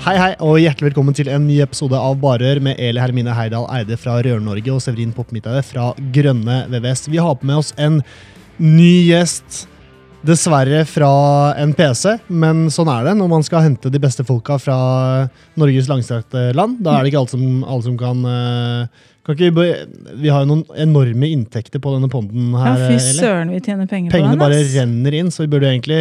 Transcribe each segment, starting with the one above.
Hei, hei, og hjertelig velkommen til en ny episode av Barør med Eli Hermine Heidal Eide fra Rør-Norge og Severin Poppmidteide fra Grønne VVS. Vi har på med oss en ny gjest. Dessverre fra en PC, men sånn er det når man skal hente de beste folka fra Norges langstrakte land. Da er det ikke alle som, alle som kan, uh, kan ikke, Vi har jo noen enorme inntekter på denne ponden her. Ja, fy søren, vi tjener penger Pengene på den. bare renner inn, så vi burde egentlig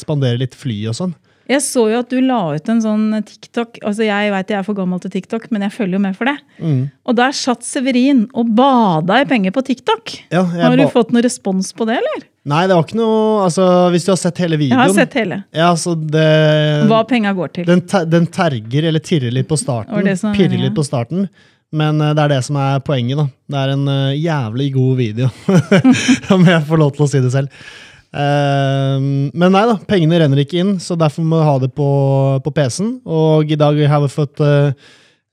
spandere litt fly og sånn. Jeg så jo at du la ut en sånn TikTok. altså Jeg vet jeg er for gammel til TikTok, men jeg følger jo med for det. Mm. Og der satt Severin og bada i penger på TikTok. Ja, Har du fått noen respons på det, eller? Nei, det var ikke noe altså, Hvis du har sett hele videoen Jeg har sett hele. Ja, så det Hva penga går til. den, ter, den terger eller tirrer litt på starten. Som er pirrer meningen. litt på starten. Men eh, det er det som er poenget. da. Det er en eh, jævlig god video, om jeg får lov til å si det selv. Eh, men nei da, pengene renner ikke inn, så derfor må vi ha det på, på PC-en. Og i dag har vi fått, eh,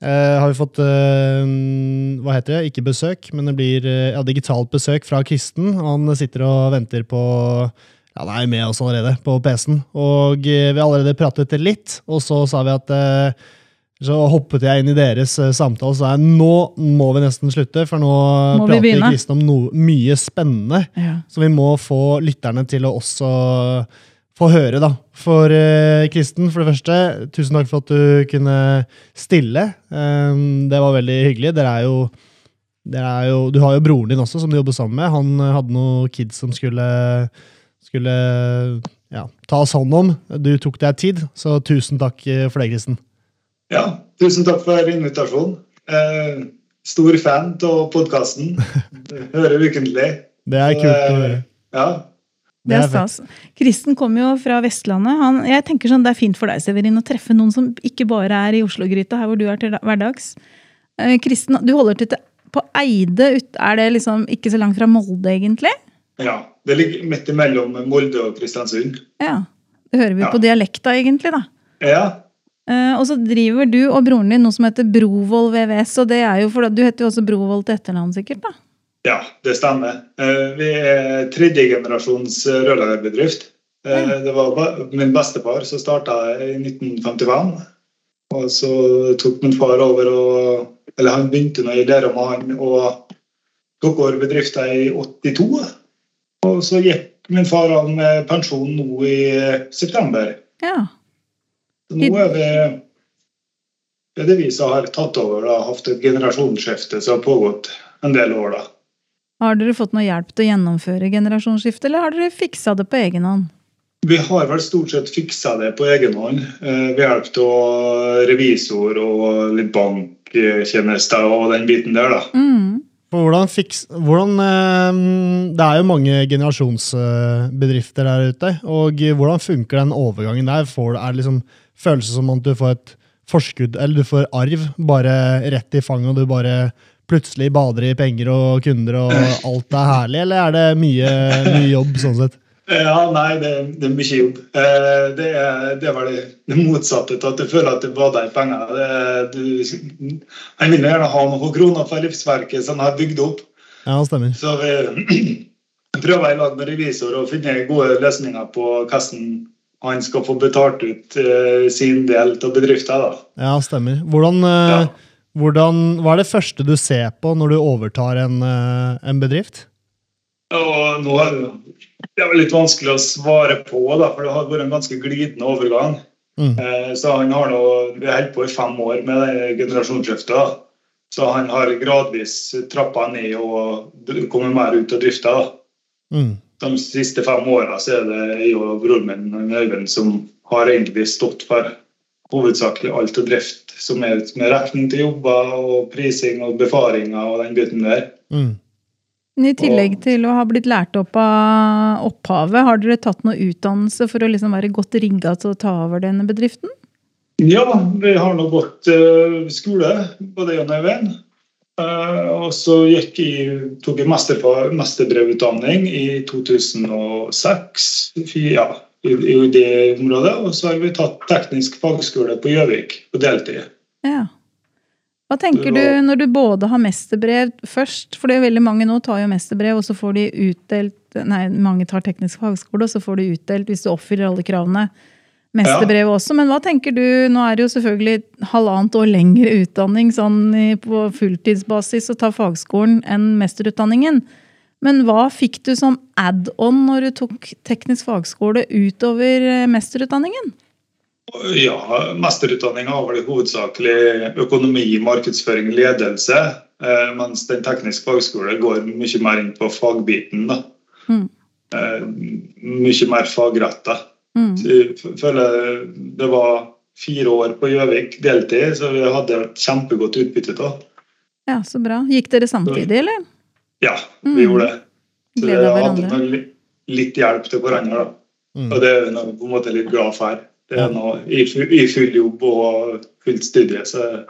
eh, har vi fått eh, hva heter det? Ikke besøk, men det blir ja, digitalt besøk fra Kristen. Han sitter og venter på ja, det er med oss allerede på PC-en. Og vi har allerede pratet litt, og så sa vi at så hoppet jeg inn i deres eh, samtale og sa nå må vi nesten slutte, for nå Må prater? Kristen om noe mye spennende. Ja. Så vi må få lytterne til å også få høre, da. For eh, Kristen, for det første, tusen takk for at du kunne stille. Um, det var veldig hyggelig. Dere er jo, dere er jo Du har jo broren din også, som du jobber sammen med. Han hadde noen kids som skulle, skulle ja, tas hånd om. Du tok deg tid, så tusen takk eh, for det, Kristen. Ja, tusen takk for invitasjonen. Eh, stor fan av podkasten. Hører ukentlig. Det er kult å høre. Ja. Det er stas. Kristen kommer jo fra Vestlandet. Han, jeg tenker sånn, Det er fint for deg Severin, å treffe noen som ikke bare er i Oslo-gryta, her hvor du er til hverdags. Eh, Kristen, du holder til til- på Eide. ut- Er det liksom ikke så langt fra Molde, egentlig? ja. Det ligger midt imellom Molde og Kristiansund. Ja. Det hører vi Ja. på dialekta, egentlig. da. Ja. Eh, og så driver du og broren din noe som heter Brovold VVS. og det er jo for, Du heter jo også Brovold til etternavn, sikkert? da? ja, det stemmer. Eh, vi er tredjegenerasjons rørleggerbedrift. Eh, Ja. det var min bestefar som starta i 1955. Og så tok min far over og Eller han begynte nå i med han og tok over bedriften i 82. Og så gikk min far av med pensjon nå i september. Ja. Nå er vi det er det vi som har tatt over og hatt et generasjonsskifte som har pågått en del år. da. Har dere fått noe hjelp til å gjennomføre generasjonsskiftet, eller har dere fiksa det på egen hånd? Vi har vel stort sett fiksa det på egen hånd eh, ved hjelp av revisor og litt banktjenester og den biten der. da. Mm. Hvordan fiks, hvordan, eh, det er jo mange generasjonsbedrifter der ute. og Hvordan funker den overgangen der? Får, er det liksom følelse som at du får et forskudd, eller du får arv bare rett i fanget, og du bare plutselig bader i penger og kunder, og alt er herlig? Eller er det mye, mye jobb sånn sett? Ja, nei, det, det er mye jobb. Eh, Det er, det er vel det, det motsatte til at du føler at du bader i penger. Det, du, jeg vil gjerne ha noen kroner for livsverket som jeg har bygd opp. Ja, det stemmer. Så vi prøver i lag med revisor å finne gode løsninger på hvordan han skal få betalt ut uh, sin del av bedriften. da. Ja, stemmer. Hvordan, uh, Ja. hvordan, hva er det første du ser på når du overtar en, uh, en bedrift? Og nå er det, er litt vanskelig å svare på, da, for det har vært en ganske glidende overgang. Mm. Så han har nå, Vi har holdt på i fem år med generasjonsskiftet. Så han har gradvis trappa ned og kommet mer ut av drifta. Mm. De siste fem åra er det jeg og broren min Øyvind som har egentlig stått for hovedsakelig alt av drift, som er med retten til jobber og prising og befaringer og den biten der. Mm. I tillegg Og- til å ha blitt lært opp av opphavet, har dere tatt noe utdannelse for å liksom være godt rigga til å ta over denne bedriften? Ja, vi har nå gått uh, skole både Jan og Øyvind. Eh, og så gikk jeg, tok jeg mesterfa- mesterbrevutdanning i 2006 ja, i, i det området. Og så har vi tatt teknisk fagskole på Gjøvik på deltid. Ja. Hva tenker du når du både har mesterbrev først? For det er veldig mange nå tar jo mesterbrev, og så får de utdelt Nei, mange tar teknisk fagskole, og så får de utdelt, hvis du oppfyller alle kravene, mesterbrev også. Men hva tenker du Nå er det jo selvfølgelig halvannet år lengre utdanning sånn på fulltidsbasis å ta fagskolen enn mesterutdanningen. Men hva fikk du som add-on når du tok teknisk fagskole utover eh, mesterutdanningen? Ja, Mesterutdanninga har vel hovedsakelig økonomi, markedsføring, ledelse. Eh, mens den tekniske fagskole går mye mer inn på fagbiten. da. Mm. Eh, mye mer fagretta. Mm. Så Jeg føler det var fire år på Gjøvik deltid, så vi hadde et kjempegodt utbytte av. Ja, så bra. Gikk dere samtidig, eller? Ja, vi Mm. gjorde det. Så vi hadde litt hjelp til hverandre. da. Mm. Og det er vi på en måte litt glad for. Det er nå i, I full jobb og fullt studie, så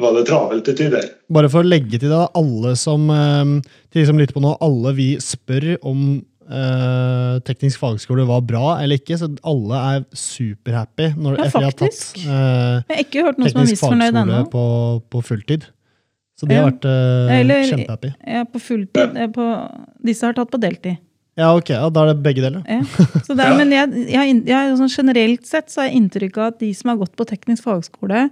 var det travelt til tider. Bare for å legge til det, da, alle som, eh, til de som lytter på nå, alle vi spør om eh, teknisk fagskole var bra eller ikke, så alle er superhappy når, Ja, etter de har tatt faktisk. eh, Jeg har ikke hørt noen som er teknisk misfornøyd fagskole ennå. på, på fulltid. Så de Ja. har vært uh, Eller- kjempehappy. Ja, på fulltid. På, disse har tatt på deltid. Ja, ok, ja, da er det begge deler. Ja. Så det er, Ja. Men jeg, jeg, jeg, sånn generelt sett så har jeg inntrykk av at de som har gått på teknisk fagskole,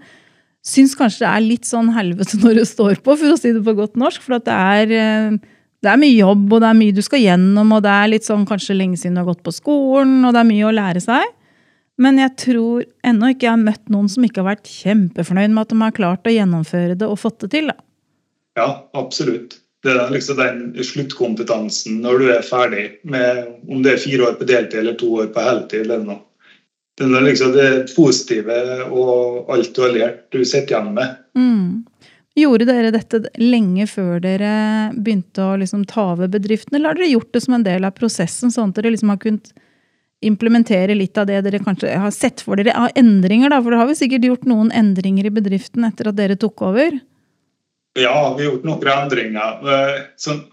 syns kanskje det er litt sånn helvete når det står på, for å si det på godt norsk. For at det er, det er mye jobb, og det er mye du skal gjennom, og det er litt sånn kanskje lenge siden du har gått på skolen, og det er mye å lære seg. Men jeg tror ennå ikke jeg har møtt noen som ikke har vært kjempefornøyd med at de har klart å gjennomføre det og fått det til. Da. Ja, absolutt. Det er liksom den sluttkompetansen når du er ferdig med om det er fire år på deltid eller to år på heltid. eller noe. Det er liksom det positive og alt du har lært, du sitter igjen med. Mm. Gjorde dere dette lenge før dere begynte å liksom ta over bedriften, eller har dere gjort det som en del av prosessen, sånn at dere liksom har kunnet implementere litt av det dere kanskje har sett for dere av endringer? da, For dere har vel sikkert gjort noen endringer i bedriften etter at dere tok over? Ja, vi har gjort noen endringer. Eh, Sånn,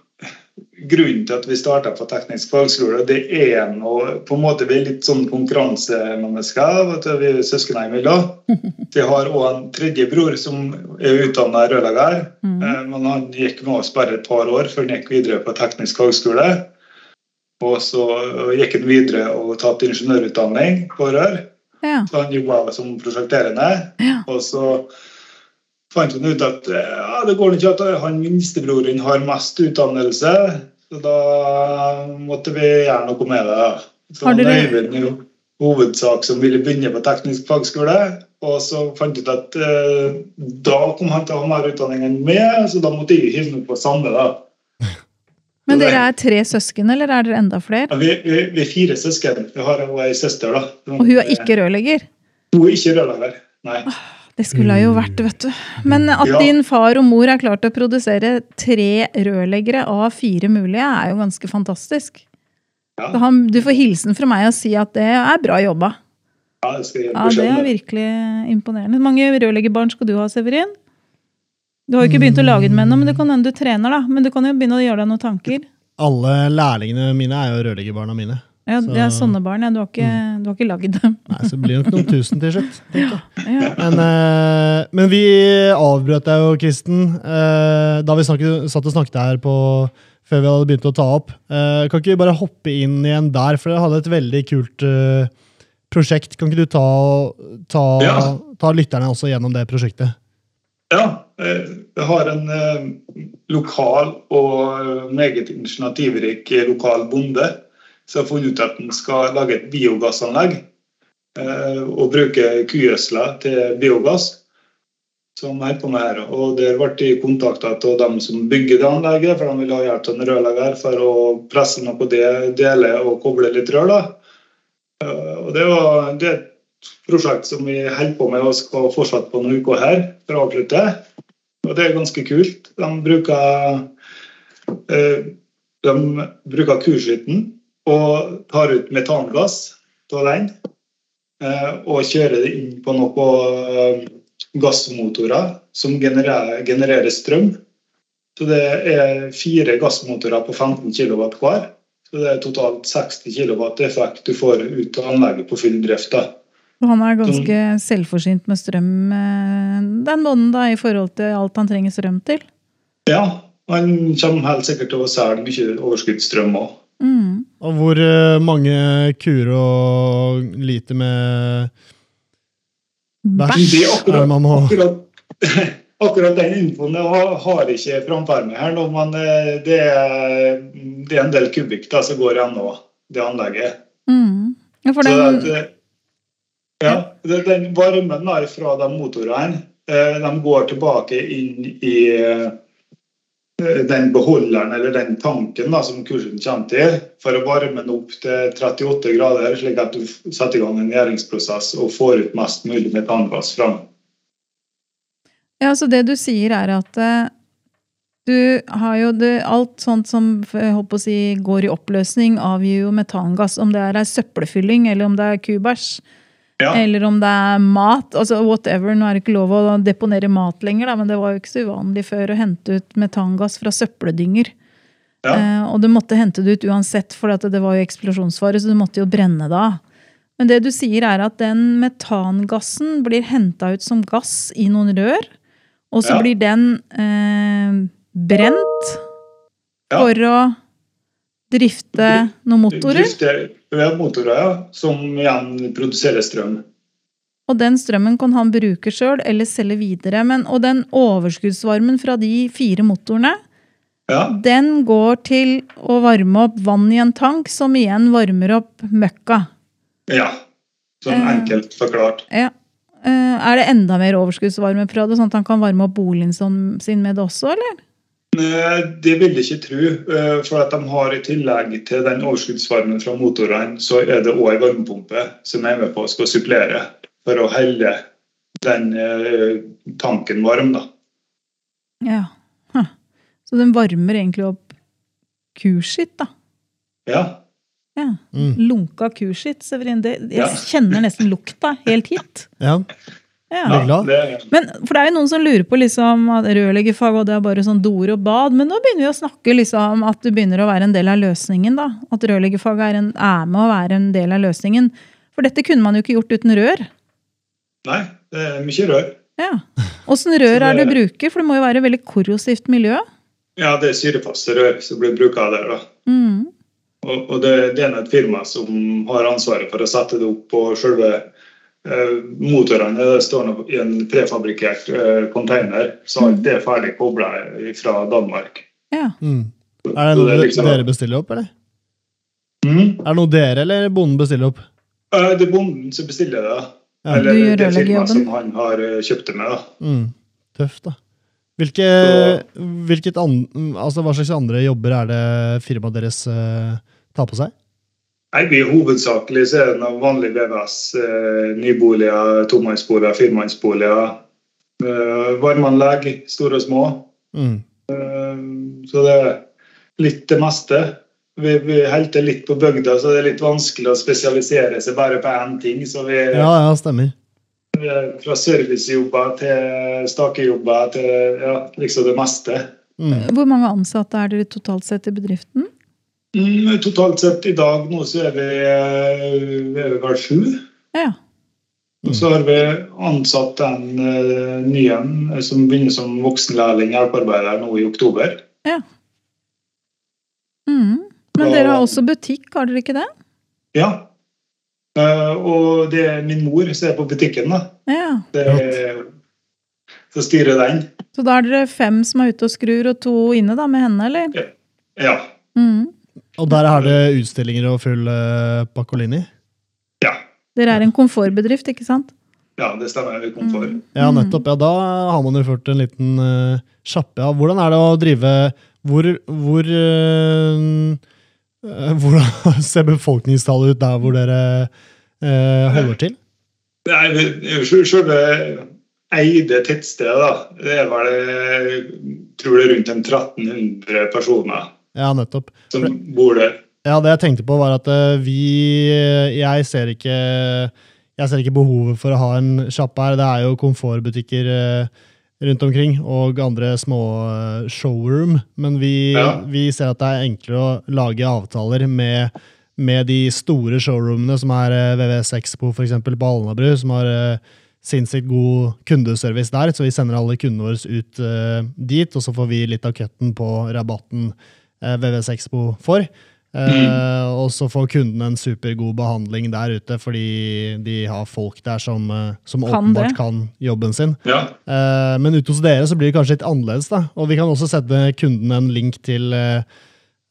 grunnen til at vi starta på teknisk fagskole, det er noe, på en måte vi er litt sånn konkurransemennesker. vet du, Vi er søsken imellom. Vi har òg en tredje bror som er utdanna rørlegger. Mm. Eh, Men han gikk med oss bare et par år før han gikk videre på teknisk fagskole. Og så gikk han videre og tatt ingeniørutdanning på rør. Ja. Så han jobba som prosjekterende. Ja. Og så fant han ut at eh, ja, det går ikke at han minstebroren har mest utdannelse. Så da måtte vi gjøre noe med det. Så Har dere- Øyvind i hovedsak som ville begynne på teknisk fagskole. Og så fant jeg ut at eh, da kom han til å ha mer utdanning enn meg, så da måtte jeg hive meg på samme. da. Men dere er tre søsken, eller er dere enda flere? Ja, Vi, vi, vi er fire søsken. Vi har ei søster, da. Og hun er ikke rørlegger? Hun er ikke rørlegger. Nei. Det skulle jo vært, vet du. Men at Ja. din far og mor er klart å produsere tre rørleggere av fire mulige, er jo ganske fantastisk. Ja. Han, du får hilsen fra meg og si at det er bra jobba. Ja, det skal jeg Ja, Det er virkelig imponerende. Hvor mange rørleggerbarn skal du ha, Severin? Du har jo ikke begynt å lage dem ennå, men det kan hende du trener, da. Men du kan jo begynne å gjøre deg noen tanker. Alle lærlingene mine er jo rørleggerbarna mine. Ja, Så- Det er sånne barn, ja. Du har ikke, du har ikke lagd dem. Nei, Så blir det nok noen tusen til slutt. Ja. Ja. Men, eh, men vi avbrøt deg jo, Kristen, eh, da vi snakket, satt og snakket her på, før vi hadde begynt å ta opp. Eh, kan ikke vi bare hoppe inn igjen der, for dere hadde et veldig kult eh, prosjekt. Kan ikke du ta, ta, Ja. ta lytterne også gjennom det prosjektet? Ja, jeg har en eh, lokal og eh, meget initiativrik eh, lokal bonde som har funnet ut at en skal lage et biogassanlegg eh, og bruke kugjødsla til biogass. Som er på med her. Og Der ble de kontakta av dem som bygger det anlegget, for de vil ha hjelp av en rørlegger for å presse noe det, dele og koble litt rør. da. Eh, Og det, var, det er et prosjekt som vi holder på med og skal fortsette på noen uker her for å avslutte. Og det er ganske kult. De bruker eh, de bruker kurshytten og tar ut metangass av den. eh, Og kjører det inn på noen eh, gassmotorer som genererer, genererer strøm. Så det er fire gassmotorer på 15 kW hver. Så det er totalt 60 kW effekt du får ut av anlegget på full drift. Og han er ganske selvforsynt med strøm eh, den måneden, da, i forhold til alt han trenger strøm til. Ja, han kommer helt sikkert til å selge mye overskuddsstrøm òg. Mm. Og hvor eh, mange kuer og liter med Bæsj. Er akkurat, man må akkurat, akkurat den infoen jeg har, ikke framfor meg her nå, men eh, det er, det er en del kubikk da, som går gjennom det anlegget. Mm. Ja, for Så den, det, ja, det, den varmen der fra de motorene eh, de går tilbake inn i eh, den beholderen eller den tanken da, som kursen kommer til, for å varme den opp til 38 grader, slik at du setter i gang en gjæringsprosess og får ut mest mulig metangass fram. ja, så det du sier er at eh, du har jo det, alt sånt som å si, går i oppløsning, avgir jo metangass. Om det er ei søppelfylling, eller om det er kubæsj, Ja, eller om det er mat. altså whatever, Nå er det ikke lov å deponere mat lenger, da, men det var jo ikke så uvanlig før å hente ut metangass fra søppeldynger. ja, Eh, og du måtte hente det ut uansett, for det var jo eksplosjonsfare, så du måtte jo brenne det av. Men det du sier er at den metangassen blir henta ut som gass i noen rør, og så Ja. blir den eh, brent for å drifte noen motorer. Drifte, ja, motorer ja, som igjen produserer strøm. Og den strømmen kan han bruke sjøl eller selge videre. Men, og den overskuddsvarmen fra de fire motorene, Ja, den går til å varme opp vann i en tank, som igjen varmer opp møkka. ja. Sånn Eh. enkelt forklart. Ja. Eh, Er det enda mer overskuddsvarme fra det, sånn at han kan varme opp boligen sin med det også, eller? Eh, Det vil jeg ikke tro, eh, for at de har i tillegg til den overskuddsvarmen fra motorene, så er det òg en varmepumpe som er med på å skal supplere for å holde den eh, tanken varm. da. Ja. Huh. Så den varmer egentlig opp kuskitt, da. Ja, Ja. Mm. Lunka kuskitt, Severin. Det, jeg Ja. kjenner nesten lukta helt hit. Ja. Ja. Ja, det, glad? Men, for det er jo noen som lurer på liksom, at rørleggerfag og det er bare sånn doer og bad, men nå begynner vi å snakke liksom, om at det begynner å være en del av løsningen. da. At rørleggerfag er, en- er med å være en del av løsningen. For dette kunne man jo ikke gjort uten rør. nei, det er mye rør. Ja. Åssen rør er det du bruker? For det må jo være veldig korrosivt miljø. Ja, det er syrefaste rør som blir brukt der. da. Mm. Og, og det, det er et firma som har ansvaret for å sette det opp på eh, motorene. Det står nå i en prefabrikkert eh, container, så alt det er ferdig kobla fra Danmark. Ja. Mm. Er det noe det er liksom- dere bestiller opp, eller? Mm. Er det noe dere eller bonden bestiller opp? Eh, Det er bonden som bestiller det. Ja. Eller Du det firmaet som han har eh, kjøpt det med. da. Mm. Tøft, da. Hvilke, an, altså, hva slags andre jobber er det firmaet deres uh, tar på seg? Nei, blir Hovedsakelig så er det noe vanlig VVS. Eh, nyboliger, tomannsboliger, firmannsboliger. Eh, varmeanlegg, store og små. Mm. Eh, så det er litt det meste. Vi, vi helter litt på bygda, så det er litt vanskelig å spesialisere seg bare på én ting. Så vi er Ja, ja, stemmer. fra servicejobber til stakejobber til ja, liksom det meste. Mm. Hvor mange ansatte er dere totalt sett i bedriften? Mm, totalt sett i dag nå så er vi, eh, vi er vel sju. Ja. Og så har vi ansatt en uh, ny en eh, som begynner som voksenlærling hjelpearbeider nå i oktober. Mm. Men dere har også butikk, har dere ikke det? Ja. Uh, og det er min mor som er på butikken. da. Ja. Det er, så styrer den. Så da er dere fem som er ute og skrur, og to inne da med henne, eller? Ja. Mm. Og der er det utstillinger og full uh, Pacolini? Ja. Dere er en komfortbedrift, ikke sant? ja, det stemmer. Komfort. Mm. Ja, Mm. nettopp. Ja, da har man jo ført en liten uh, sjappe. Ja. Hvordan er det å drive Hvor, hvor uh, Hvordan ser befolkningstallet ut der hvor dere uh, holder til? Nei, Selve eide tettstedet, da, det er vel jeg tror det er rundt en 1300 personer Ja, nettopp. som bor der. Ja, det jeg tenkte på var at eh, vi Jeg ser ikke jeg ser ikke behovet for å ha en sjappe her. Det er jo komfortbutikker eh, rundt omkring og andre små eh, showroom. Men vi, Ja. vi ser at det er enklere å lage avtaler med, med de store showroomene, som er VVS Expo for eksempel, på Alnabru, som har sinnssykt god kundeservice der. Så vi sender alle kundene våre ut dit, og så får vi litt av cutten på rabatten VVS Expo for. Eh, og så får kundene en supergod behandling der ute, fordi de har folk der som, eh, som Kan åpenbart det. kan jobben sin. Ja. Eh, men ute hos dere så blir det kanskje litt annerledes. da. Og vi kan også sette kunden en link til eh,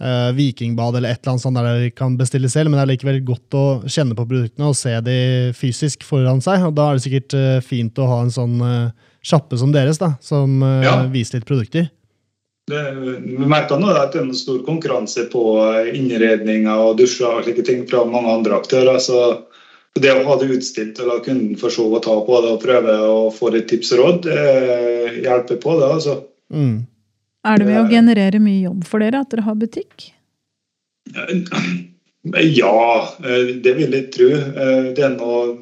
eh, Vikingbad eller et eller annet sånt der de kan bestille selv, men det er likevel godt å kjenne på produktene og se de fysisk foran seg. Og da er det sikkert eh, fint å ha en sånn eh, sjappe som deres, da, som eh, Ja. viser litt produkter. Det, vi merker nå at det er en stor konkurranse på innredninger og dusjer og slike ting fra mange andre aktører. så det å ha det utstilt og la kunden få se og ta på det og prøve å få litt tips og råd, det hjelper på det. altså. Mm. Er det med å generere mye jobb for dere at dere har butikk? Ja, eh, det vil jeg tro. Eh, Det er noe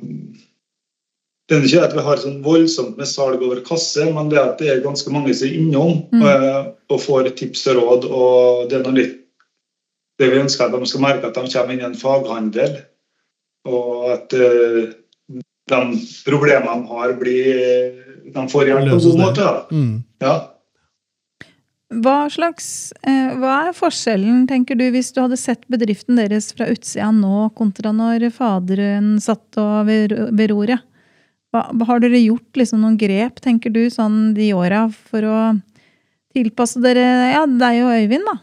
det er ikke at vi har sånn voldsomt med salg over kasse, men det er at det er ganske mange som er innom Mm. og, og får tips og råd. og Det er noe litt det vi ønsker at de skal merke, at de kommer inn i en faghandel. Og at uh, de problemene de har, blir De får hjelp på en god måte. Mm. Ja. Hva slags, uh, hva er forskjellen, tenker du, hvis du hadde sett bedriften deres fra utsida nå, kontra når faderen satt ved, ved roret? Hva, har dere gjort liksom noen grep, tenker du, sånn de åra for å tilpasse dere, ja, deg og Øyvind, da?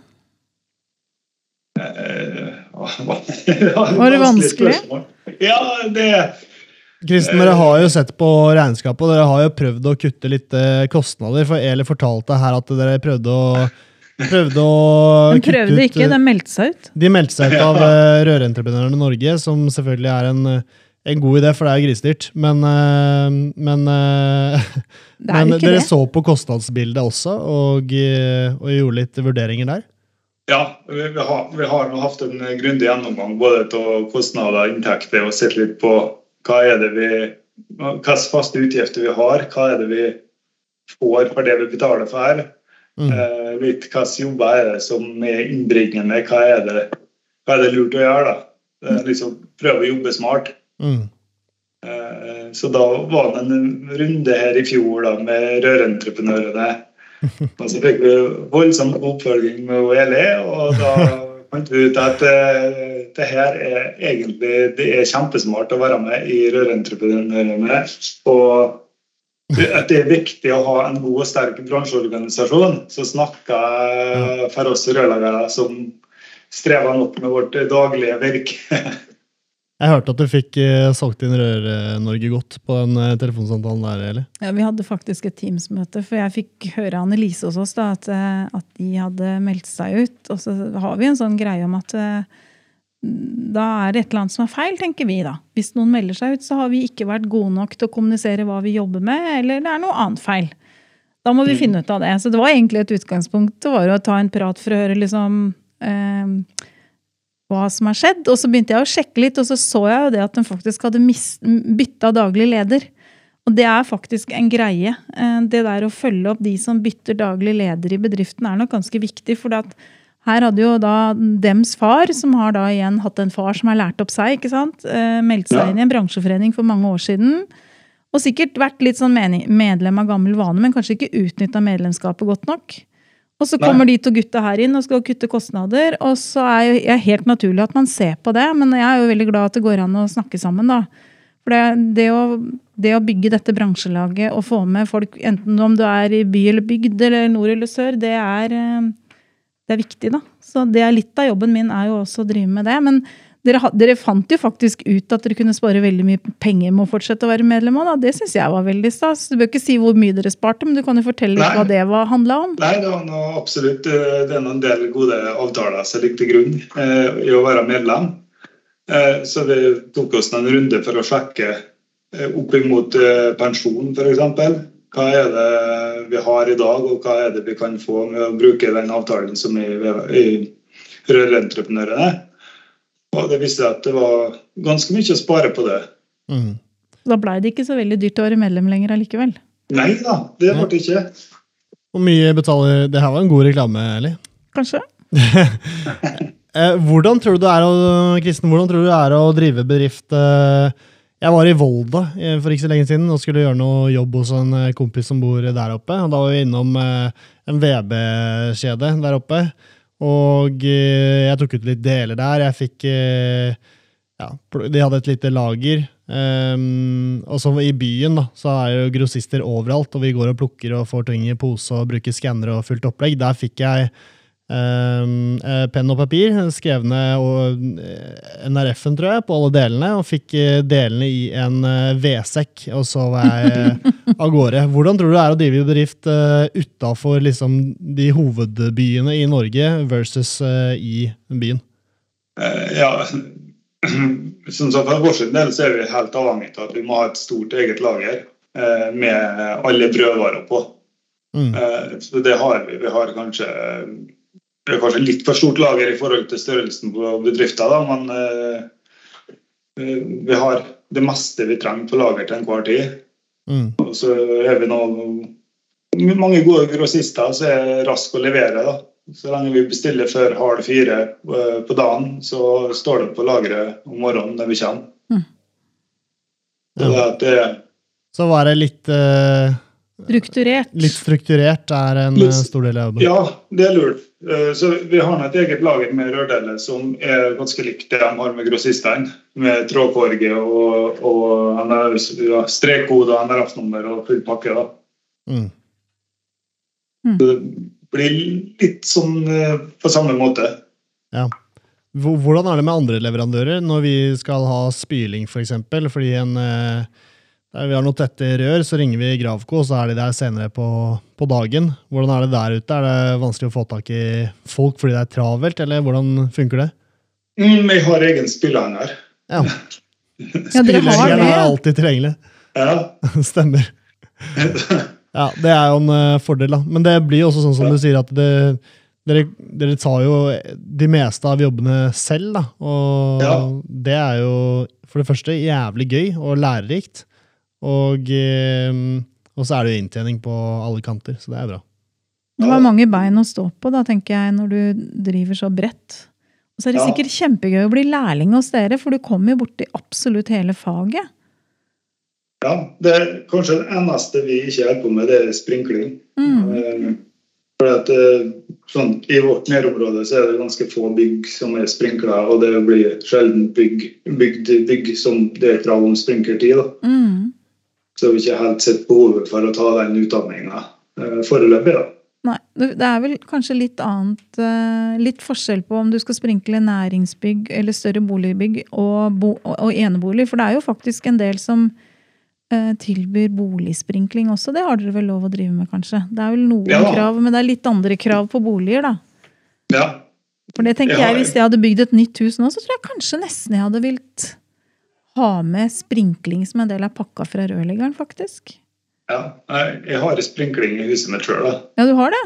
Eh, Var det vanskelig? Ja, det Kristen, dere har jo sett på regnskapet, og dere har jo prøvd å kutte litt eh, kostnader. For Eli fortalte her at dere prøvde å Prøvde å De kutte prøvde ut ikke, de meldte seg ut. De meldte seg ut av uh, Rørentreprenørene Norge, som selvfølgelig er en, eh, en god idé, for det er grisedyrt. Men, eh, men, eh, Det er men dere det. så på kostnadsbildet også, og, eh, og gjorde litt vurderinger der? Ja, vi, vi, har, vi har hatt en grundig gjennomgang både av kostnader og inntekter og sett litt på hva er det vi hvilke faste utgifter vi har, hva er det vi får for det vi betaler for. Mm. Eh, litt hvilke jobber er det som er innbringende, hva er det, hva er det lurt å gjøre. da. Eh, liksom Prøve å jobbe smart. Mm. Eh, Så da var det en runde her i fjor da, med rørentreprenørene. Og så fikk vi voldsom oppfølging med Eli, og da fant vi ut at eh, det her er egentlig det er kjempesmart å være med i Rørentreprenørene. Og at det er viktig å ha en god og sterk bransjeorganisasjon som snakker for oss rørleggere som strever nok med vårt daglige virke. Jeg hørte at du fikk eh, solgt inn Rør-Norge godt på den eh, telefonsamtalen der, Eli. Ja, vi hadde faktisk et Teams-møte, for jeg fikk høre Annelise hos oss da, at, eh, at de hadde meldt seg ut. Og så har vi en sånn greie om at da er det et eller annet som er feil, tenker vi da. Hvis noen melder seg ut, så har vi ikke vært gode nok til å kommunisere hva vi jobber med, eller det er noe annet feil. Da må vi finne ut av det. Så det var egentlig et utgangspunkt. Det var å ta en prat for å høre liksom eh, hva som har skjedd. Og så begynte jeg å sjekke litt, og så så jeg jo det at den faktisk hadde bytta daglig leder. Og det er faktisk en greie. Eh, Det der å følge opp de som bytter daglig leder i bedriften, er nok ganske viktig. For her hadde jo da dems far, som har da igjen hatt en far som har lært opp seg, ikke sant, eh, meldt seg Ja. inn i en bransjeforening for mange år siden. Og sikkert vært litt sånn medlem av gammel vane, men kanskje ikke utnytta medlemskapet godt nok. Og så Nei. kommer de to gutta her inn og skal kutte kostnader, og så er jo helt naturlig at man ser på det, men jeg er jo veldig glad at det går an å snakke sammen, da. For det, det, å, det å bygge dette bransjelaget og få med folk, enten om du er i by eller bygd eller nord eller sør, det er, eh, det er viktig, da. Så det er litt av jobben min er jo også å drive med det. Men dere, dere fant jo faktisk ut at dere kunne spare veldig mye penger med å fortsette å være medlem da. Det syns jeg var veldig stas. Du bør ikke si hvor mye dere sparte, men du kan jo fortelle Nei. hva det var handla om. Nei, det var noe absolutt eh, det er en del gode avtaler som ligger til grunn eh, i å være medlem. Eh, så vi tok oss en runde for å sjekke eh, opp imot eh, pensjon, f.eks. hva er det vi har i dag, og hva er det vi kan få med å bruke den avtalen som vi, vi Rørentreprenørene. Og det viste at det var ganske mye å spare på det. Mm. Da blei det ikke så veldig dyrt å være medlem lenger allikevel. Nei da, det ble det ikke. Hvor mye betaler Det her var en god reklame, Eli. Kanskje? Eh, hvordan tror du det er å, Kristen, hvordan tror du det er å drive bedrift? Eh, jeg var i Volda eh, for ikke så lenge siden og skulle gjøre noe jobb hos en kompis som bor der oppe. og Da var vi innom en VB-kjede der oppe. Og eh, jeg tok ut litt deler der. Jeg fikk eh, ja, De hadde et lite lager. Um, og så I byen da, så er jo grossister overalt, og vi går og plukker og får ting i pose og bruker skannere og fullt opplegg. Der fikk jeg um, penn og papir, skrevne og, NRF-en, tror jeg, på alle delene, og fikk delene i en vedsekk, og så var jeg av gårde. Hvordan tror du det er å drive bedrift uh, utafor liksom, de hovedbyene i Norge versus uh, i byen? Uh, ja, som sagt, For vår del så er vi helt avhengig av at vi må ha et stort eget lager uh, med alle brødvarer på. Mm. Så det har vi. Vi har kanskje, det er kanskje litt for stort lager i forhold til størrelsen på bedriften, da, men vi har det meste vi trenger på lager til enhver tid. Mm. Så er vi nå mange gode grossister som er raske å levere. da. Så lenge vi bestiller før halv fire eh, på dagen, så står det på lageret om morgenen når vi kommer. Mm. Så det, det, Så var det litt, eh, Strukturert. litt strukturert er en Litt- eh, stor del av jobben. ja, det er lurt. Eh, Så Vi har et eget lager med rørdeler som er ganske likt det de har med grossistene. Med trådkorge og, og ja, strekkoder, NRF-nummer og full pakke. da. Mm. Det blir litt sånn eh, på samme måte. Ja. Hvordan er det med andre leverandører når vi skal ha spyling, f.eks.? For? Fordi en, eh, der vi har noe tette rør, så ringer vi Gravko, og så er de der senere på, på dagen. Hvordan er det der ute? Er det vanskelig å få tak i folk fordi det er travelt, eller hvordan funker det? Mm, jeg har egen spillehanger. Ja, det. er alltid tilgjengelig. Ja. Stemmer. Ja, det er jo en eh, fordel, da. Men det blir jo også sånn som du sier, at det, dere, dere tar jo de meste av jobbene selv, da. Og Ja. det er jo for det første jævlig gøy og lærerikt. Og, eh, og så er det jo inntjening på alle kanter, så det er bra. Du har mange bein å stå på, da, tenker jeg, når du driver så bredt. Og så er det Ja. sikkert kjempegøy å bli lærling hos dere, for du kommer jo borti absolutt hele faget. ja. Det er kanskje det eneste vi ikke holder på med, det er sprinkling. Mm. Eh, For at, eh, sånn, I vårt nærområde så er det ganske få bygg som er sprinkla, og det blir sjelden bygg, bygd bygg som det er krav om sprinkertid. da. Mm. Så har vi ikke helt sett behovet for å ta den utdanninga eh, foreløpig. da. Nei, det er vel kanskje litt annet eh, Litt forskjell på om du skal sprinkle næringsbygg eller større boligbygg og, bo, og, og enebolig. For det er jo faktisk en del som eh, tilbyr boligsprinkling også. Det har dere vel lov å drive med, kanskje? Det er vel noen Ja. krav, men det er litt andre krav på boliger, da. Ja, For det tenker Ja, jeg, Hvis jeg hadde bygd et nytt hus nå, så tror jeg kanskje nesten jeg hadde vilt ha med sprinkling som en del av pakka fra rørleggeren, faktisk. ja. Jeg har sprinkling i huset mitt sjøl. Ja, du har det?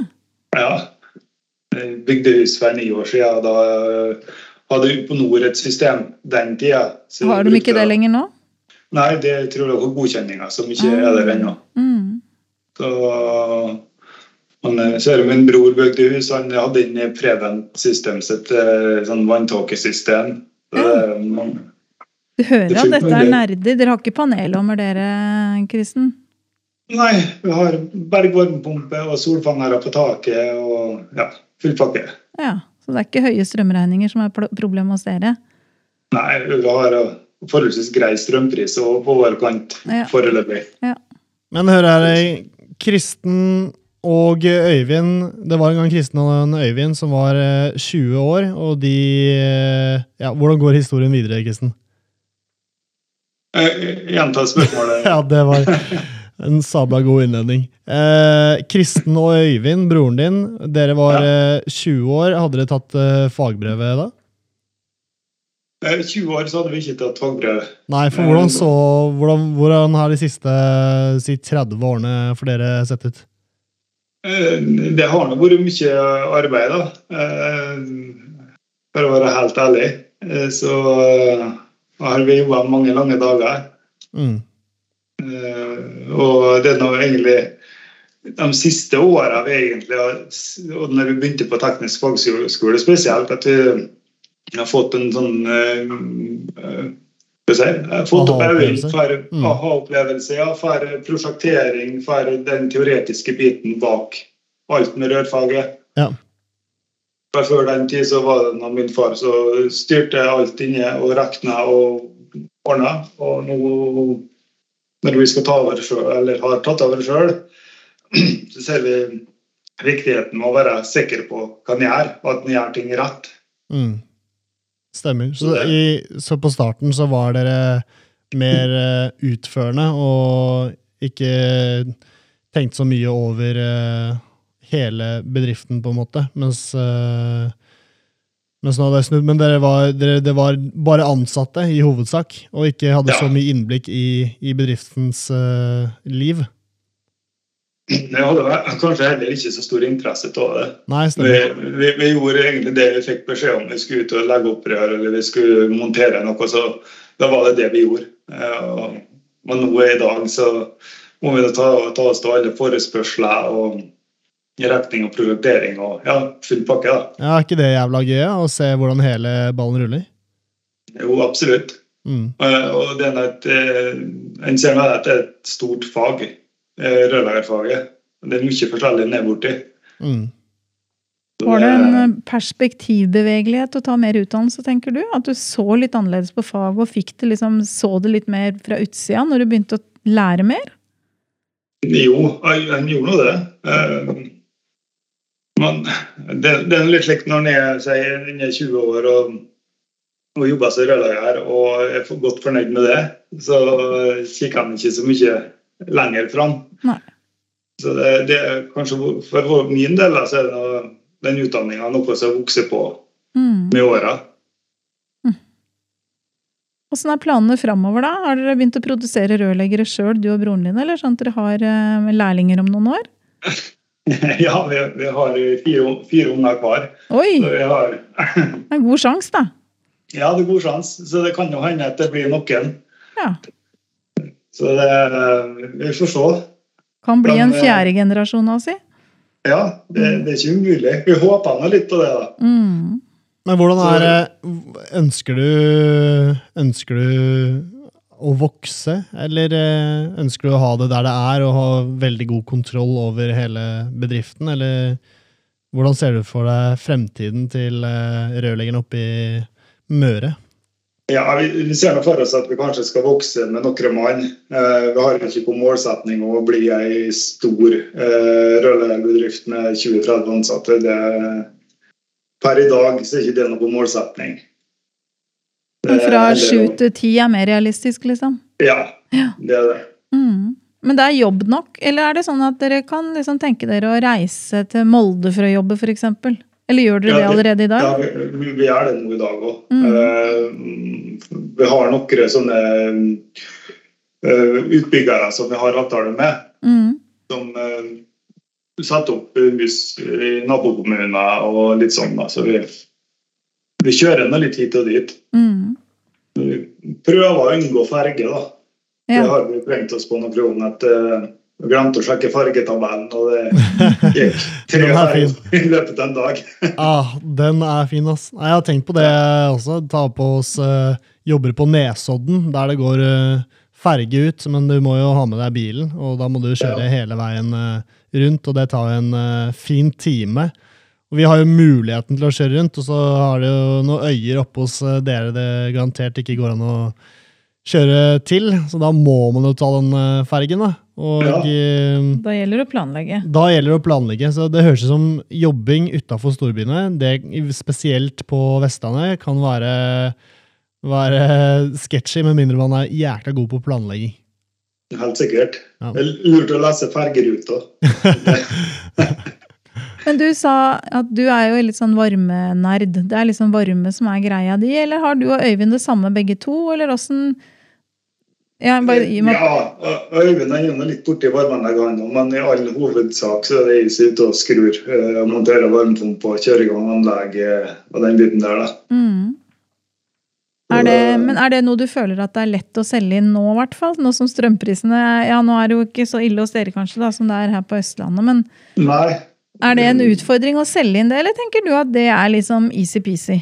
Ja. Jeg bygde hus for ni år siden. Da hadde Uponor et system den tida. Har de brukte ikke det lenger nå? Nei, det tror jeg var godkjenninga som ikke er der ennå. Mm. Så han, eh, er det min bror bygde hus. Han hadde inn i Prevent-systemet sitt eh, sånn vanntåkesystem. Så det mange- Du hører Det at dette er det. nerder. Dere har ikke panelommer, dere, Kristen? Nei, vi har bergvarmepumpe og solfangere på taket og ja, full pakke. Ja, Så det er ikke høye strømregninger som er pro- problemet hos dere? Nei, vi har eh, forholdsvis grei strømpris og på vår kant Ja. foreløpig. Men hør her, Kristen og Øyvind Det var en gang Kristen og en Øyvind som var eh, 20 år, og de eh, Ja, hvordan går historien videre, Kristen? Eh, Gjenta spørsmålet. Ja, det var en sabla god innledning. Eh, Kristen og Øyvind, broren din, dere var eh, 20 år. Hadde dere tatt eh, fagbrevet da? Eh, 20 år så hadde vi ikke tatt fagbrev. Nei, for hvordan så Hvordan, hvordan har de siste si 30 årene for dere sett ut? Eh, Det har nå vært mye arbeid, da. Eh, For å være helt ærlig. Eh, Så eh, har vi jobba mange lange dager. Mm. Uh, Og det er nå egentlig de siste åra vi egentlig har Og når vi begynte på teknisk fagskole spesielt, at vi har fått en sånn uh, si? Fått opp øynene for Mm. aha-opplevelse, ja, for prosjektering, for den teoretiske biten bak alt med rørfaget. Ja. For Før den tid så var det når min far så styrte alt inne og regna og ordna. Og nå når vi skal ta over selv, eller har tatt over sjøl, så ser vi viktigheten med å være sikker på hva en gjør, og at en gjør ting rett. Mm. Stemmer. Så, i, så på starten så var dere mer eh, utførende og ikke tenkt så mye over eh, hele bedriften, på en måte. Mens, eh, mens nå hadde jeg snudd. Men dere var, dere, det var bare ansatte i hovedsak, og ikke hadde Ja. så mye innblikk i, i bedriftens eh, liv. Jeg hadde vel kanskje heller ikke så stor interesse av det. Nei, Vi, vi, vi gjorde egentlig det vi fikk beskjed om. Vi skulle ut og legge opp rør eller vi skulle montere noe, så da var det det vi gjorde. Eh, og- Men nå i dag så må vi ta, ta oss til alle forespørsler og retning og prioritering og ja, full pakke. da. Ja, er ikke det jævla gøy å se hvordan hele ballen ruller? Jo, absolutt. Mm. Eh, Og det er et, eh, en ser med at det er et stort fag, eh, rørleggerfaget. Det er mye forskjellig ned borti. Mm. Var det en perspektivbevegelighet å ta mer utdannelse, tenker du? At du så litt annerledes på faget og fikk det liksom, så det litt mer fra utsida når du begynte å lære mer? Jo, han gjorde nå det. Men det, det er litt slik når en er sier, inne 20 år og, og jobber som rørlegger og er godt fornøyd med det, så kikker han ikke så mye lenger fram. Nei. Så det, det er kanskje For min del så er det noe, den utdanninga noe som vokser på Mm. med åra. Åssen er planene framover, da? Har dere begynt å produsere rørleggere sjøl, du og broren din, eller sånn at dere har eh, lærlinger om noen år? Ja, vi, vi har fire, fire unger hver. Oi! Så vi har Det er en god sjanse, da. Ja, det er god sjanse. Så det kan jo hende at det blir noen. Ja. Så det, vi får se. Kan bli en eh, fjerde generasjon av si. Ja, det, det er ikke umulig. Vi håper nå litt på det, da. Mm. Men hvordan er det Ønsker du Ønsker du å vokse, eller eh, ønsker du å ha det der det er, og ha veldig god kontroll over hele bedriften, eller hvordan ser du for deg fremtiden til eh, rørleggeren oppe i Møre? Ja, vi, vi ser nå for oss at vi kanskje skal vokse med noen mann. Eh, vi har ikke på målsetning å bli ei stor eh, rørleggerbedrift med 20-30 ansatte. Det, per i dag så er ikke det noe på målsetning. Men fra Eh, sju til ti er mer realistisk, liksom? Ja, Ja. det er det. Mm. Men det er jobb nok, eller er det sånn at dere kan liksom tenke dere å reise til Molde for å jobbe, f.eks.? Eller gjør dere Ja, det allerede i dag? Ja, vi, vi- er det nå i dag òg. Mm. vi har noen sånne uh, utbyggere som vi har avtale med, Mm. som uh, setter opp hus i nabokommuner og litt sånn. Da. Så vi, vi kjører nå litt hit og dit. Mm. Vi prøver å unngå ferge, da. Det har vi prengt oss på noen kroner. At, uh, vi glemte å sjekke fargetabellen, og det gikk tre er ferger i løpet av en dag. Ah, den er fin, ass. Nei, Jeg har tenkt på det også. Ta på oss uh, jobber på Nesodden, der det går uh, ferge ut. Men du må jo ha med deg bilen, og da må du kjøre Ja. hele veien eh, rundt. Og det tar en eh, fin time. Og vi har jo muligheten til å kjøre rundt, og så har det jo noen øyer oppe hos eh, dere det garantert ikke går an å kjøre til. Så da må man jo ta den eh, fergen, da. Og Ja. eh, Da gjelder det å planlegge. da gjelder det å planlegge. så Det høres ut som jobbing utafor storbyene, det, spesielt på Vestlandet, kan være, være sketchy, med mindre man er jækla god på planlegging. Helt sikkert. Ja. Lurt å lese fergeruta. Men du sa at du er jo litt sånn varmenerd. Det er liksom varme som er greia di, eller har du og Øyvind det samme begge to, eller åssen ja, bare Ja, Øyvind er jo litt borti varmeanlegget, han òg, men i all hovedsak så er det jeg som er ute og skrur. eh, Monterer varmepumpe og kjører i gang anlegget og den biten der, da. mm. er det, Men er det noe du føler at det er lett å selge inn nå, i hvert fall? Nå som strømprisene Ja, nå er det jo ikke så ille hos dere kanskje, da, som det er her på Østlandet, men Nei. Er det en utfordring å selge inn det, eller tenker du at det er liksom easy-peasy?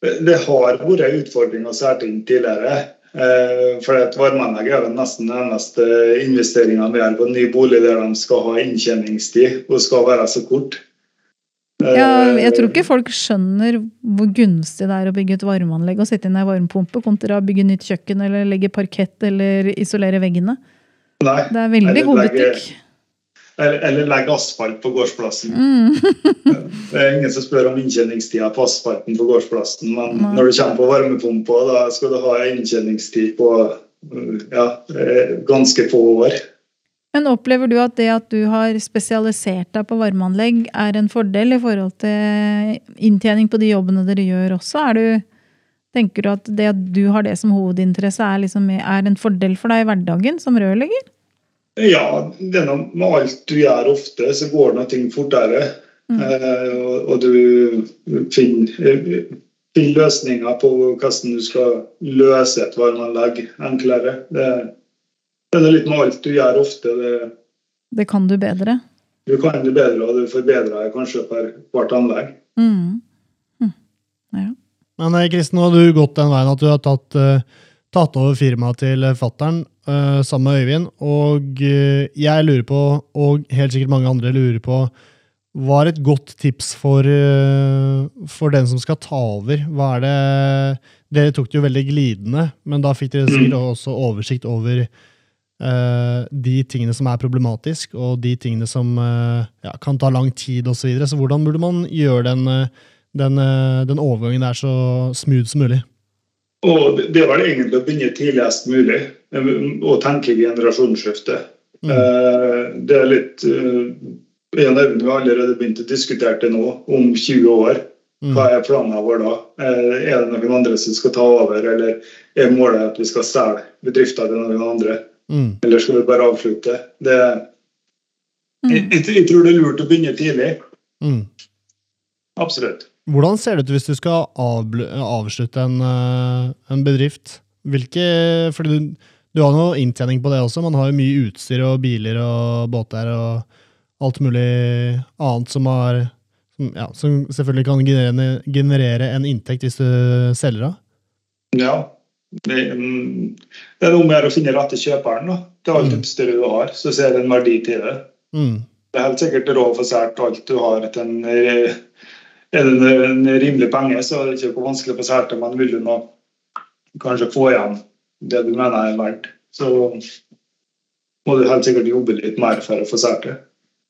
Det har vært en utfordring å selge inn tidligere. Eh, For et varmeanlegg er vel nesten den eneste investeringa vi gjør på en ny bolig der de skal ha inntjeningstid og skal være så kort. Eh, Ja, jeg tror ikke folk skjønner hvor gunstig det er å bygge et varmeanlegg og sette inn ei varmepumpe kontra å bygge nytt kjøkken eller legge parkett eller isolere veggene. Nei. Det er veldig god butikk. Eller, eller legge asfalt på gårdsplassen. Mm. Det er ingen som spør om inntjeningstida på asfalten på gårdsplassen, men Nei. når du kommer på varmepumpa, da skal du ha inntjeningstid på ja, eh, ganske få år. Men opplever du at det at du har spesialisert deg på varmeanlegg, er en fordel i forhold til inntjening på de jobbene dere gjør også? Du, tenker du at det at du har det som hovedinteresse, er, liksom, er en fordel for deg i hverdagen som rørlegger? Ja, det er med alt du gjør ofte, så går noe ting fortere. Mm. Eh, og, og du finner, finner løsninger på hvordan du skal løse et varmeanlegg enklere. Det, det er litt med alt du gjør ofte. Det, Det kan du bedre. du kan det bedre, og du forbedrer deg kanskje per hvert anlegg. Mm. Mm. Ja. Men eh, Kristen, nå har du gått den veien at du har tatt, eh, tatt over firmaet til fattern uh, sammen med Øyvind. Og uh, jeg lurer på, og helt sikkert mange andre lurer på, hva er et godt tips for, uh, for den som skal ta over? Hva er det Dere tok det jo veldig glidende, men da fikk dere sikkert også oversikt over de tingene som er problematisk, og de tingene som ja, kan ta lang tid osv. Så, videre. så hvordan burde man gjøre den, den, den overgangen der så smooth som mulig? Og det- det er vel egentlig å begynne tidligst mulig eh, og tenke generasjonsskifte. Mm. Eh, Det er litt eh, Jeg og vi har allerede begynt å diskutere det nå, om 20 år. Mm. Hva er planen vår da? Eh, Er det noen andre som skal ta over, eller er målet at vi skal selge bedrifter til noen andre? Mm. Eller skal vi bare avslutte? Det, Mm. jeg, jeg tror det er lurt å begynne tidlig. Mm. Absolutt. Hvordan ser det ut hvis du skal avslutte en, eh, en bedrift? Hvilke, fordi du, du har noe inntjening på det også. Man har jo mye utstyr og biler og båter og alt mulig annet som, har, som, ja, som selvfølgelig kan generere, generere en inntekt hvis du selger av. Ja. Det, det er noe med å finne rette kjøperen da, til alt Mm. utstyret du har. Så ser det en verdi til det. Mm. Det er helt sikkert råd for sært alt du har til en, eh, er det en, rimelig penge, så er det ikke hvor vanskelig å få det, men vil du nå kanskje få igjen det du mener er verdt, så må du helt sikkert jobbe litt mer for å få sært det.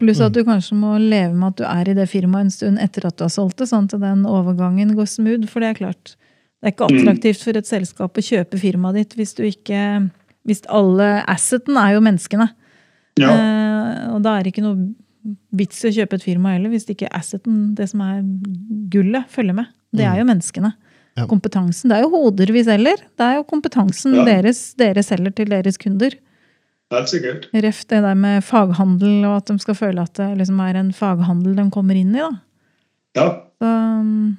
Pluss at du kanskje må leve med at du er i det firmaet en stund etter at du har solgt det, sånn at den overgangen går smooth. For det er klart, det er ikke attraktivt for et selskap å kjøpe firmaet ditt hvis du ikke Hvis alle Asseten er jo menneskene. Ja, Eh, og da er det ikke noe vits i å kjøpe et firma heller, hvis ikke asseten, det som er gullet, følger med. Det er jo menneskene. Ja. Kompetansen. Det er jo hoder vi selger. Det er jo kompetansen Ja. deres dere selger til deres kunder. helt sikkert. Ref det der med faghandel, og at de skal føle at det liksom er en faghandel de kommer inn i. da. Ja. Så um,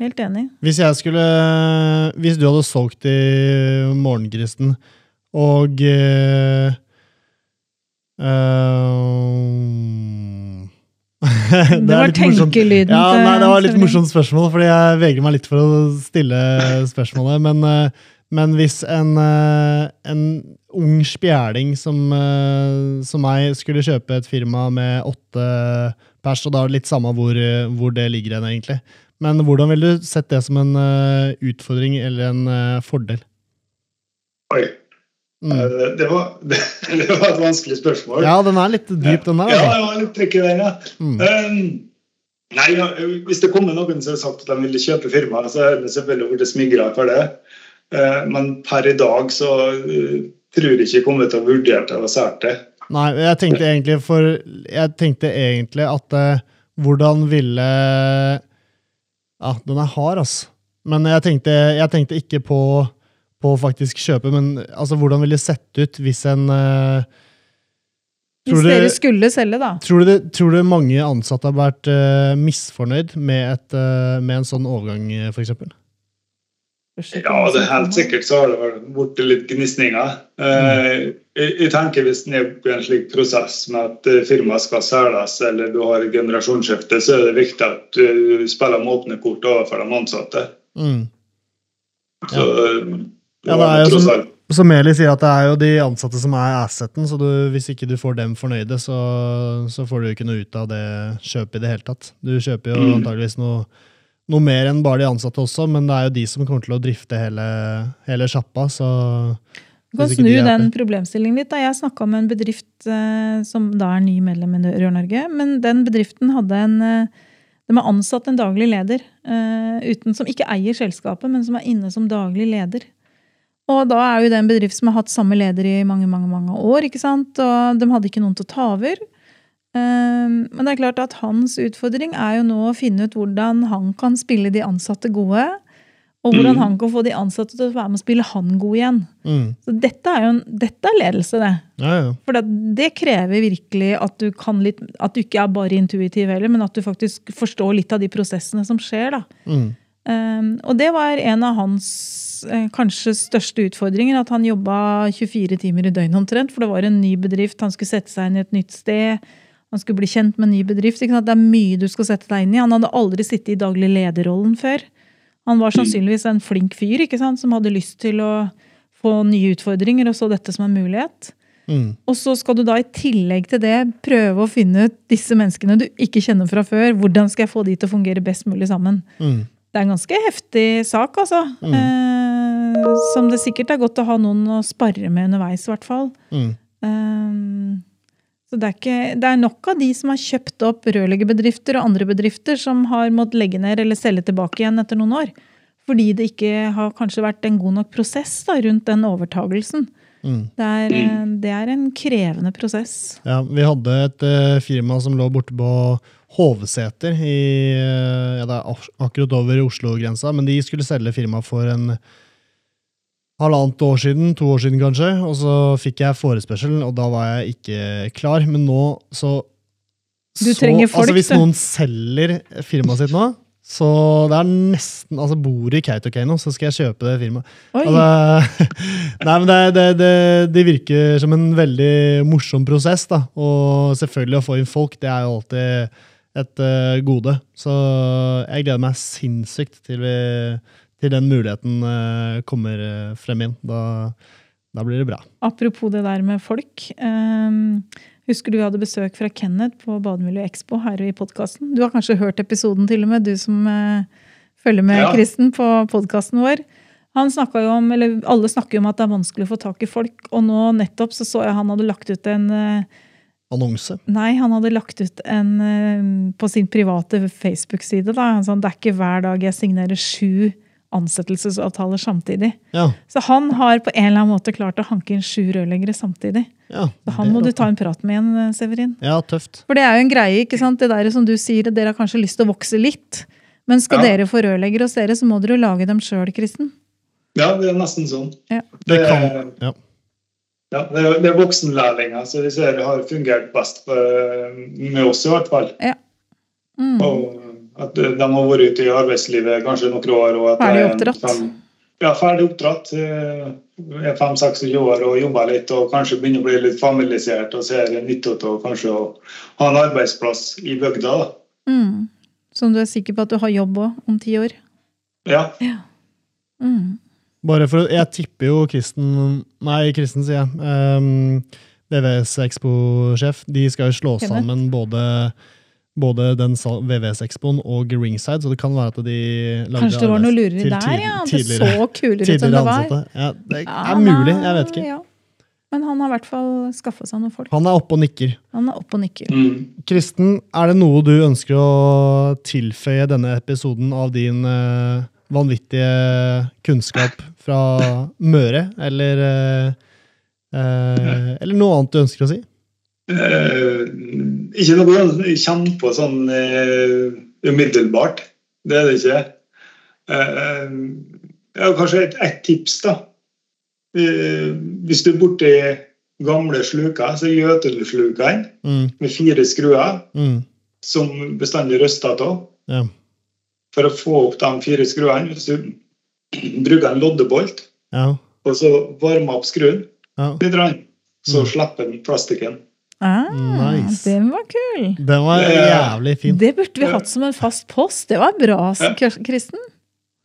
helt enig. Hvis jeg skulle Hvis du hadde solgt i Morgenkristen, og eh, ehm, Det, er var tenkelyden Ja, nei, det var litt morsomt spørsmål, fordi jeg vegrer meg litt for å stille spørsmålet. Men, eh, men hvis en, eh, en ung spjæling som, eh, som meg skulle kjøpe et firma med åtte pers, og da er det litt samme hvor, hvor det ligger hen, egentlig. Men hvordan ville du sett det som en utfordring eller en fordel? Oi. Mm. Eh, Det, var, det, det var et vanskelig spørsmål. Ja, den er litt dyp, den der. Ja, Altså. det var litt trekk i den, ja. Mm. Um, nei, Hvis det kommer noen som har sagt at de ville kjøpe firmaet, så er det selvfølgelig blitt smigra for det. Eh, men per i dag så eh, tror jeg ikke jeg kommer til å vurdere det og sært det. Nei, jeg tenkte egentlig for Jeg tenkte egentlig at hvordan ville Ja, den er hard, altså. Men jeg tenkte, jeg tenkte ikke på, på å faktisk kjøpe, men altså, hvordan ville det sett ut hvis en uh, Hvis dere det, skulle selge, da. Tror du, det, tror du mange ansatte har vært uh, misfornøyd med, et, uh, med en sånn overgang, f.eks.? Ja, det er helt sikkert så har det vært borte litt gnisninger. Mm. jeg, jeg tenker Hvis en er i en slik prosess med at firmaet skal selges eller du har generasjonsskifte, så er det viktig at du spiller med åpne kort overfor de ansatte. Mm. Så, Ja, det er jo som- Som Eli sier, at det er jo de ansatte som er asseten, så du, hvis ikke du får dem fornøyde, så, så får du ikke noe ut av det kjøpet i det hele tatt. Du kjøper jo Mm. antageligvis noe, noe mer enn bare de ansatte også, men det er jo de som kommer til å drifte hele, hele sjappa, så Du kan snu de den problemstillingen litt. Da. Jeg snakka med en bedrift eh, som da er ny medlem i Rør-Norge. Men den bedriften hadde en eh, De har ansatt en daglig leder eh, uten, som ikke eier selskapet, men som er inne som daglig leder. Og da er jo det en bedrift som har hatt samme leder i mange mange, mange år. ikke sant? Og de hadde ikke noen til å ta over. Eh, Men det er klart at hans utfordring er jo nå å finne ut hvordan han kan spille de ansatte gode. Og hvordan Mm. han kan få de ansatte til å være med og spille han god igjen. mm. Så dette er jo en, dette er ledelse, det. Ja, ja. For det, det krever virkelig at du kan litt At du ikke er bare intuitiv heller, men at du faktisk forstår litt av de prosessene som skjer. da. Mm. Um, og det var en av hans eh, kanskje største utfordringer. At han jobba 24 timer i døgnet omtrent. For det var en ny bedrift, han skulle sette seg inn i et nytt sted. Han skulle bli kjent med en ny bedrift. Det er mye du skal sette deg inn i. Han hadde aldri sittet i daglig lederrollen før. Han var sannsynligvis en flink fyr som hadde lyst til å få nye utfordringer og så dette som en mulighet. Mm. Og så skal du da i tillegg til det prøve å finne ut disse menneskene du ikke kjenner fra før. Hvordan skal jeg få de til å fungere best mulig sammen? Mm. Det er en ganske heftig sak, altså. Mm. Eh, som det sikkert er godt å ha noen å spare med underveis, i hvert fall. Mm. Eh, så det er, ikke, det er nok av de som har kjøpt opp rørleggerbedrifter og andre bedrifter som har måttet legge ned eller selge tilbake igjen etter noen år. Fordi det ikke har kanskje vært en god nok prosess da, rundt den overtagelsen. Mm. Det er, eh, det er en krevende prosess. Ja, vi hadde et uh, firma som lå borte på Hovseter, i, ja, det er akkurat over Oslo-grensa, men de skulle selge firma for en halvannet år siden, to år siden kanskje, og så fikk jeg forespørsel, og da var jeg ikke klar, men nå så... Du så- folk, altså Hvis noen selger firmaet sitt nå, så det er nesten, altså bor i Kautokeino, så skal jeg kjøpe det firmaet. Altså, nei, men det, det, det, det virker som en veldig morsom prosess, da. Og selvfølgelig å få inn folk, det er jo alltid et uh, gode. Så jeg gleder meg sinnssykt til, vi, til den muligheten uh, kommer eh, frem igjen. Da, da blir det bra. Apropos det der med folk. Um, husker du vi hadde besøk fra Kenneth på Bademiljø Expo her i podkasten? Du har kanskje hørt episoden til og med, du som eh, følger med, Ja. Kristen, på podkasten vår. Han jo om, eller Alle snakker jo om at det er vanskelig å få tak i folk. Og nå nettopp så så jeg han hadde lagt ut en eh, Annonse. Nei, han hadde lagt ut en eh, på sin private Facebook-side. da, han sa, Det er ikke hver dag jeg signerer sju ansettelsesavtaler samtidig. Ja. Så han har på en eller annen måte klart å hanke inn sju rørleggere samtidig. ja Så han må du ta en prat med igjen, eh, Severin. Ja, tøft. For det er jo en greie, ikke sant? Det der som du sier, at dere har kanskje lyst til å vokse litt. Men skal Ja. dere få rørleggere hos dere, så må dere jo lage dem sjøl, Kristen. Ja, det er nesten sånn. Ja. Det kan, ja. Ja, det er, det er voksenlærlinger, så vi ser det har fungert best på, med oss i hvert fall. Mm. Og at de har vært ute i arbeidslivet kanskje noen år. Og at Ferdig er oppdratt. Fem, ja, ferdig oppdratt. eh, Er fem-26 år og jobber litt og kanskje begynner å bli litt familisert og ser nytte av kanskje å ha en arbeidsplass i bygda. Mm. Som du er sikker på at du har jobb òg, om ti år. Ja, Mm. Bare for, Jeg tipper jo Kristen Nei, Kristen, sier jeg. Um, VVS Expo-sjef. De skal jo slå sammen både, både den VVS-expoen og Ringside, så det kan være at de lagde Kanskje det var noe lureri der, ja? Det så kulere ut enn det var. ansatte. Ja, det Ja, er mulig, jeg vet ikke. Ja. Men han har i hvert fall skaffa seg noen folk. Han er oppe og nikker. Han er oppe og nikker. mm. Kristen, er det noe du ønsker å tilføye denne episoden av din eh, vanvittige kunnskap fra Møre, eller eh, eh, Eller noe annet du ønsker å si? Eh, ikke noe jeg kjenner på sånn eh, umiddelbart. Det er det ikke. Eh, ja, kanskje et, et tips, da. Eh, hvis du er borti gamle sluker, så gjøtelslukene Mm, med fire skruer mm, som bestandig røster av. ja. For å få opp de fire skruene, hvis du bruker en loddebolt Ja. og så varmer opp skruen ja. litt, så Mm. slipper den plastikken. Ah, Nice. Den var kul! Den var Det jævlig fin. Det burde vi hatt som en fast post. Det var bra, Kristen.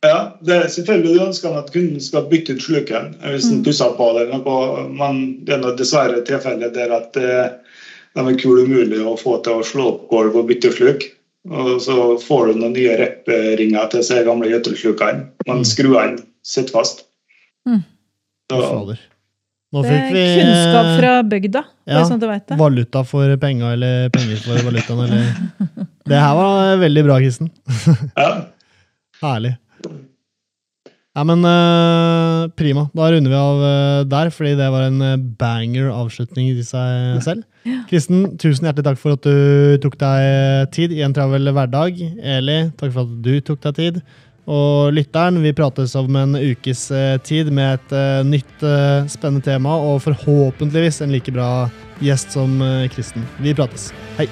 Ja, det er selvfølgelig du ønsker at kunden skal bytte ut sluken hvis den Mm. pusser på det, men det er noe dessverre tilfellet der at eh, de er kul umulig å få til å slå opp gulv og bytte sluk. Og så får du noen nye repperinger til disse gamle gjøtelslukene, men Mm. skruene sitter fast. Mm. Så, Fader. Nå Det fikk vi kunnskap fra bygda. Ja, sånn du vet det. valuta for penga, eller penger for valutaen, eller Det her var veldig bra, Kristen. ja. Herlig. Ja, men uh, prima. Da runder vi av uh, der, fordi det var en eh, banger avslutning i seg selv. Kristen, tusen hjertelig takk for at du tok deg tid i en travel hverdag. Eli, takk for at du tok deg tid. Og lytteren, vi prates om en ukes uh, tid med et nytt spennende tema, og forhåpentligvis en like bra gjest som Kristen. Vi prates. Hei.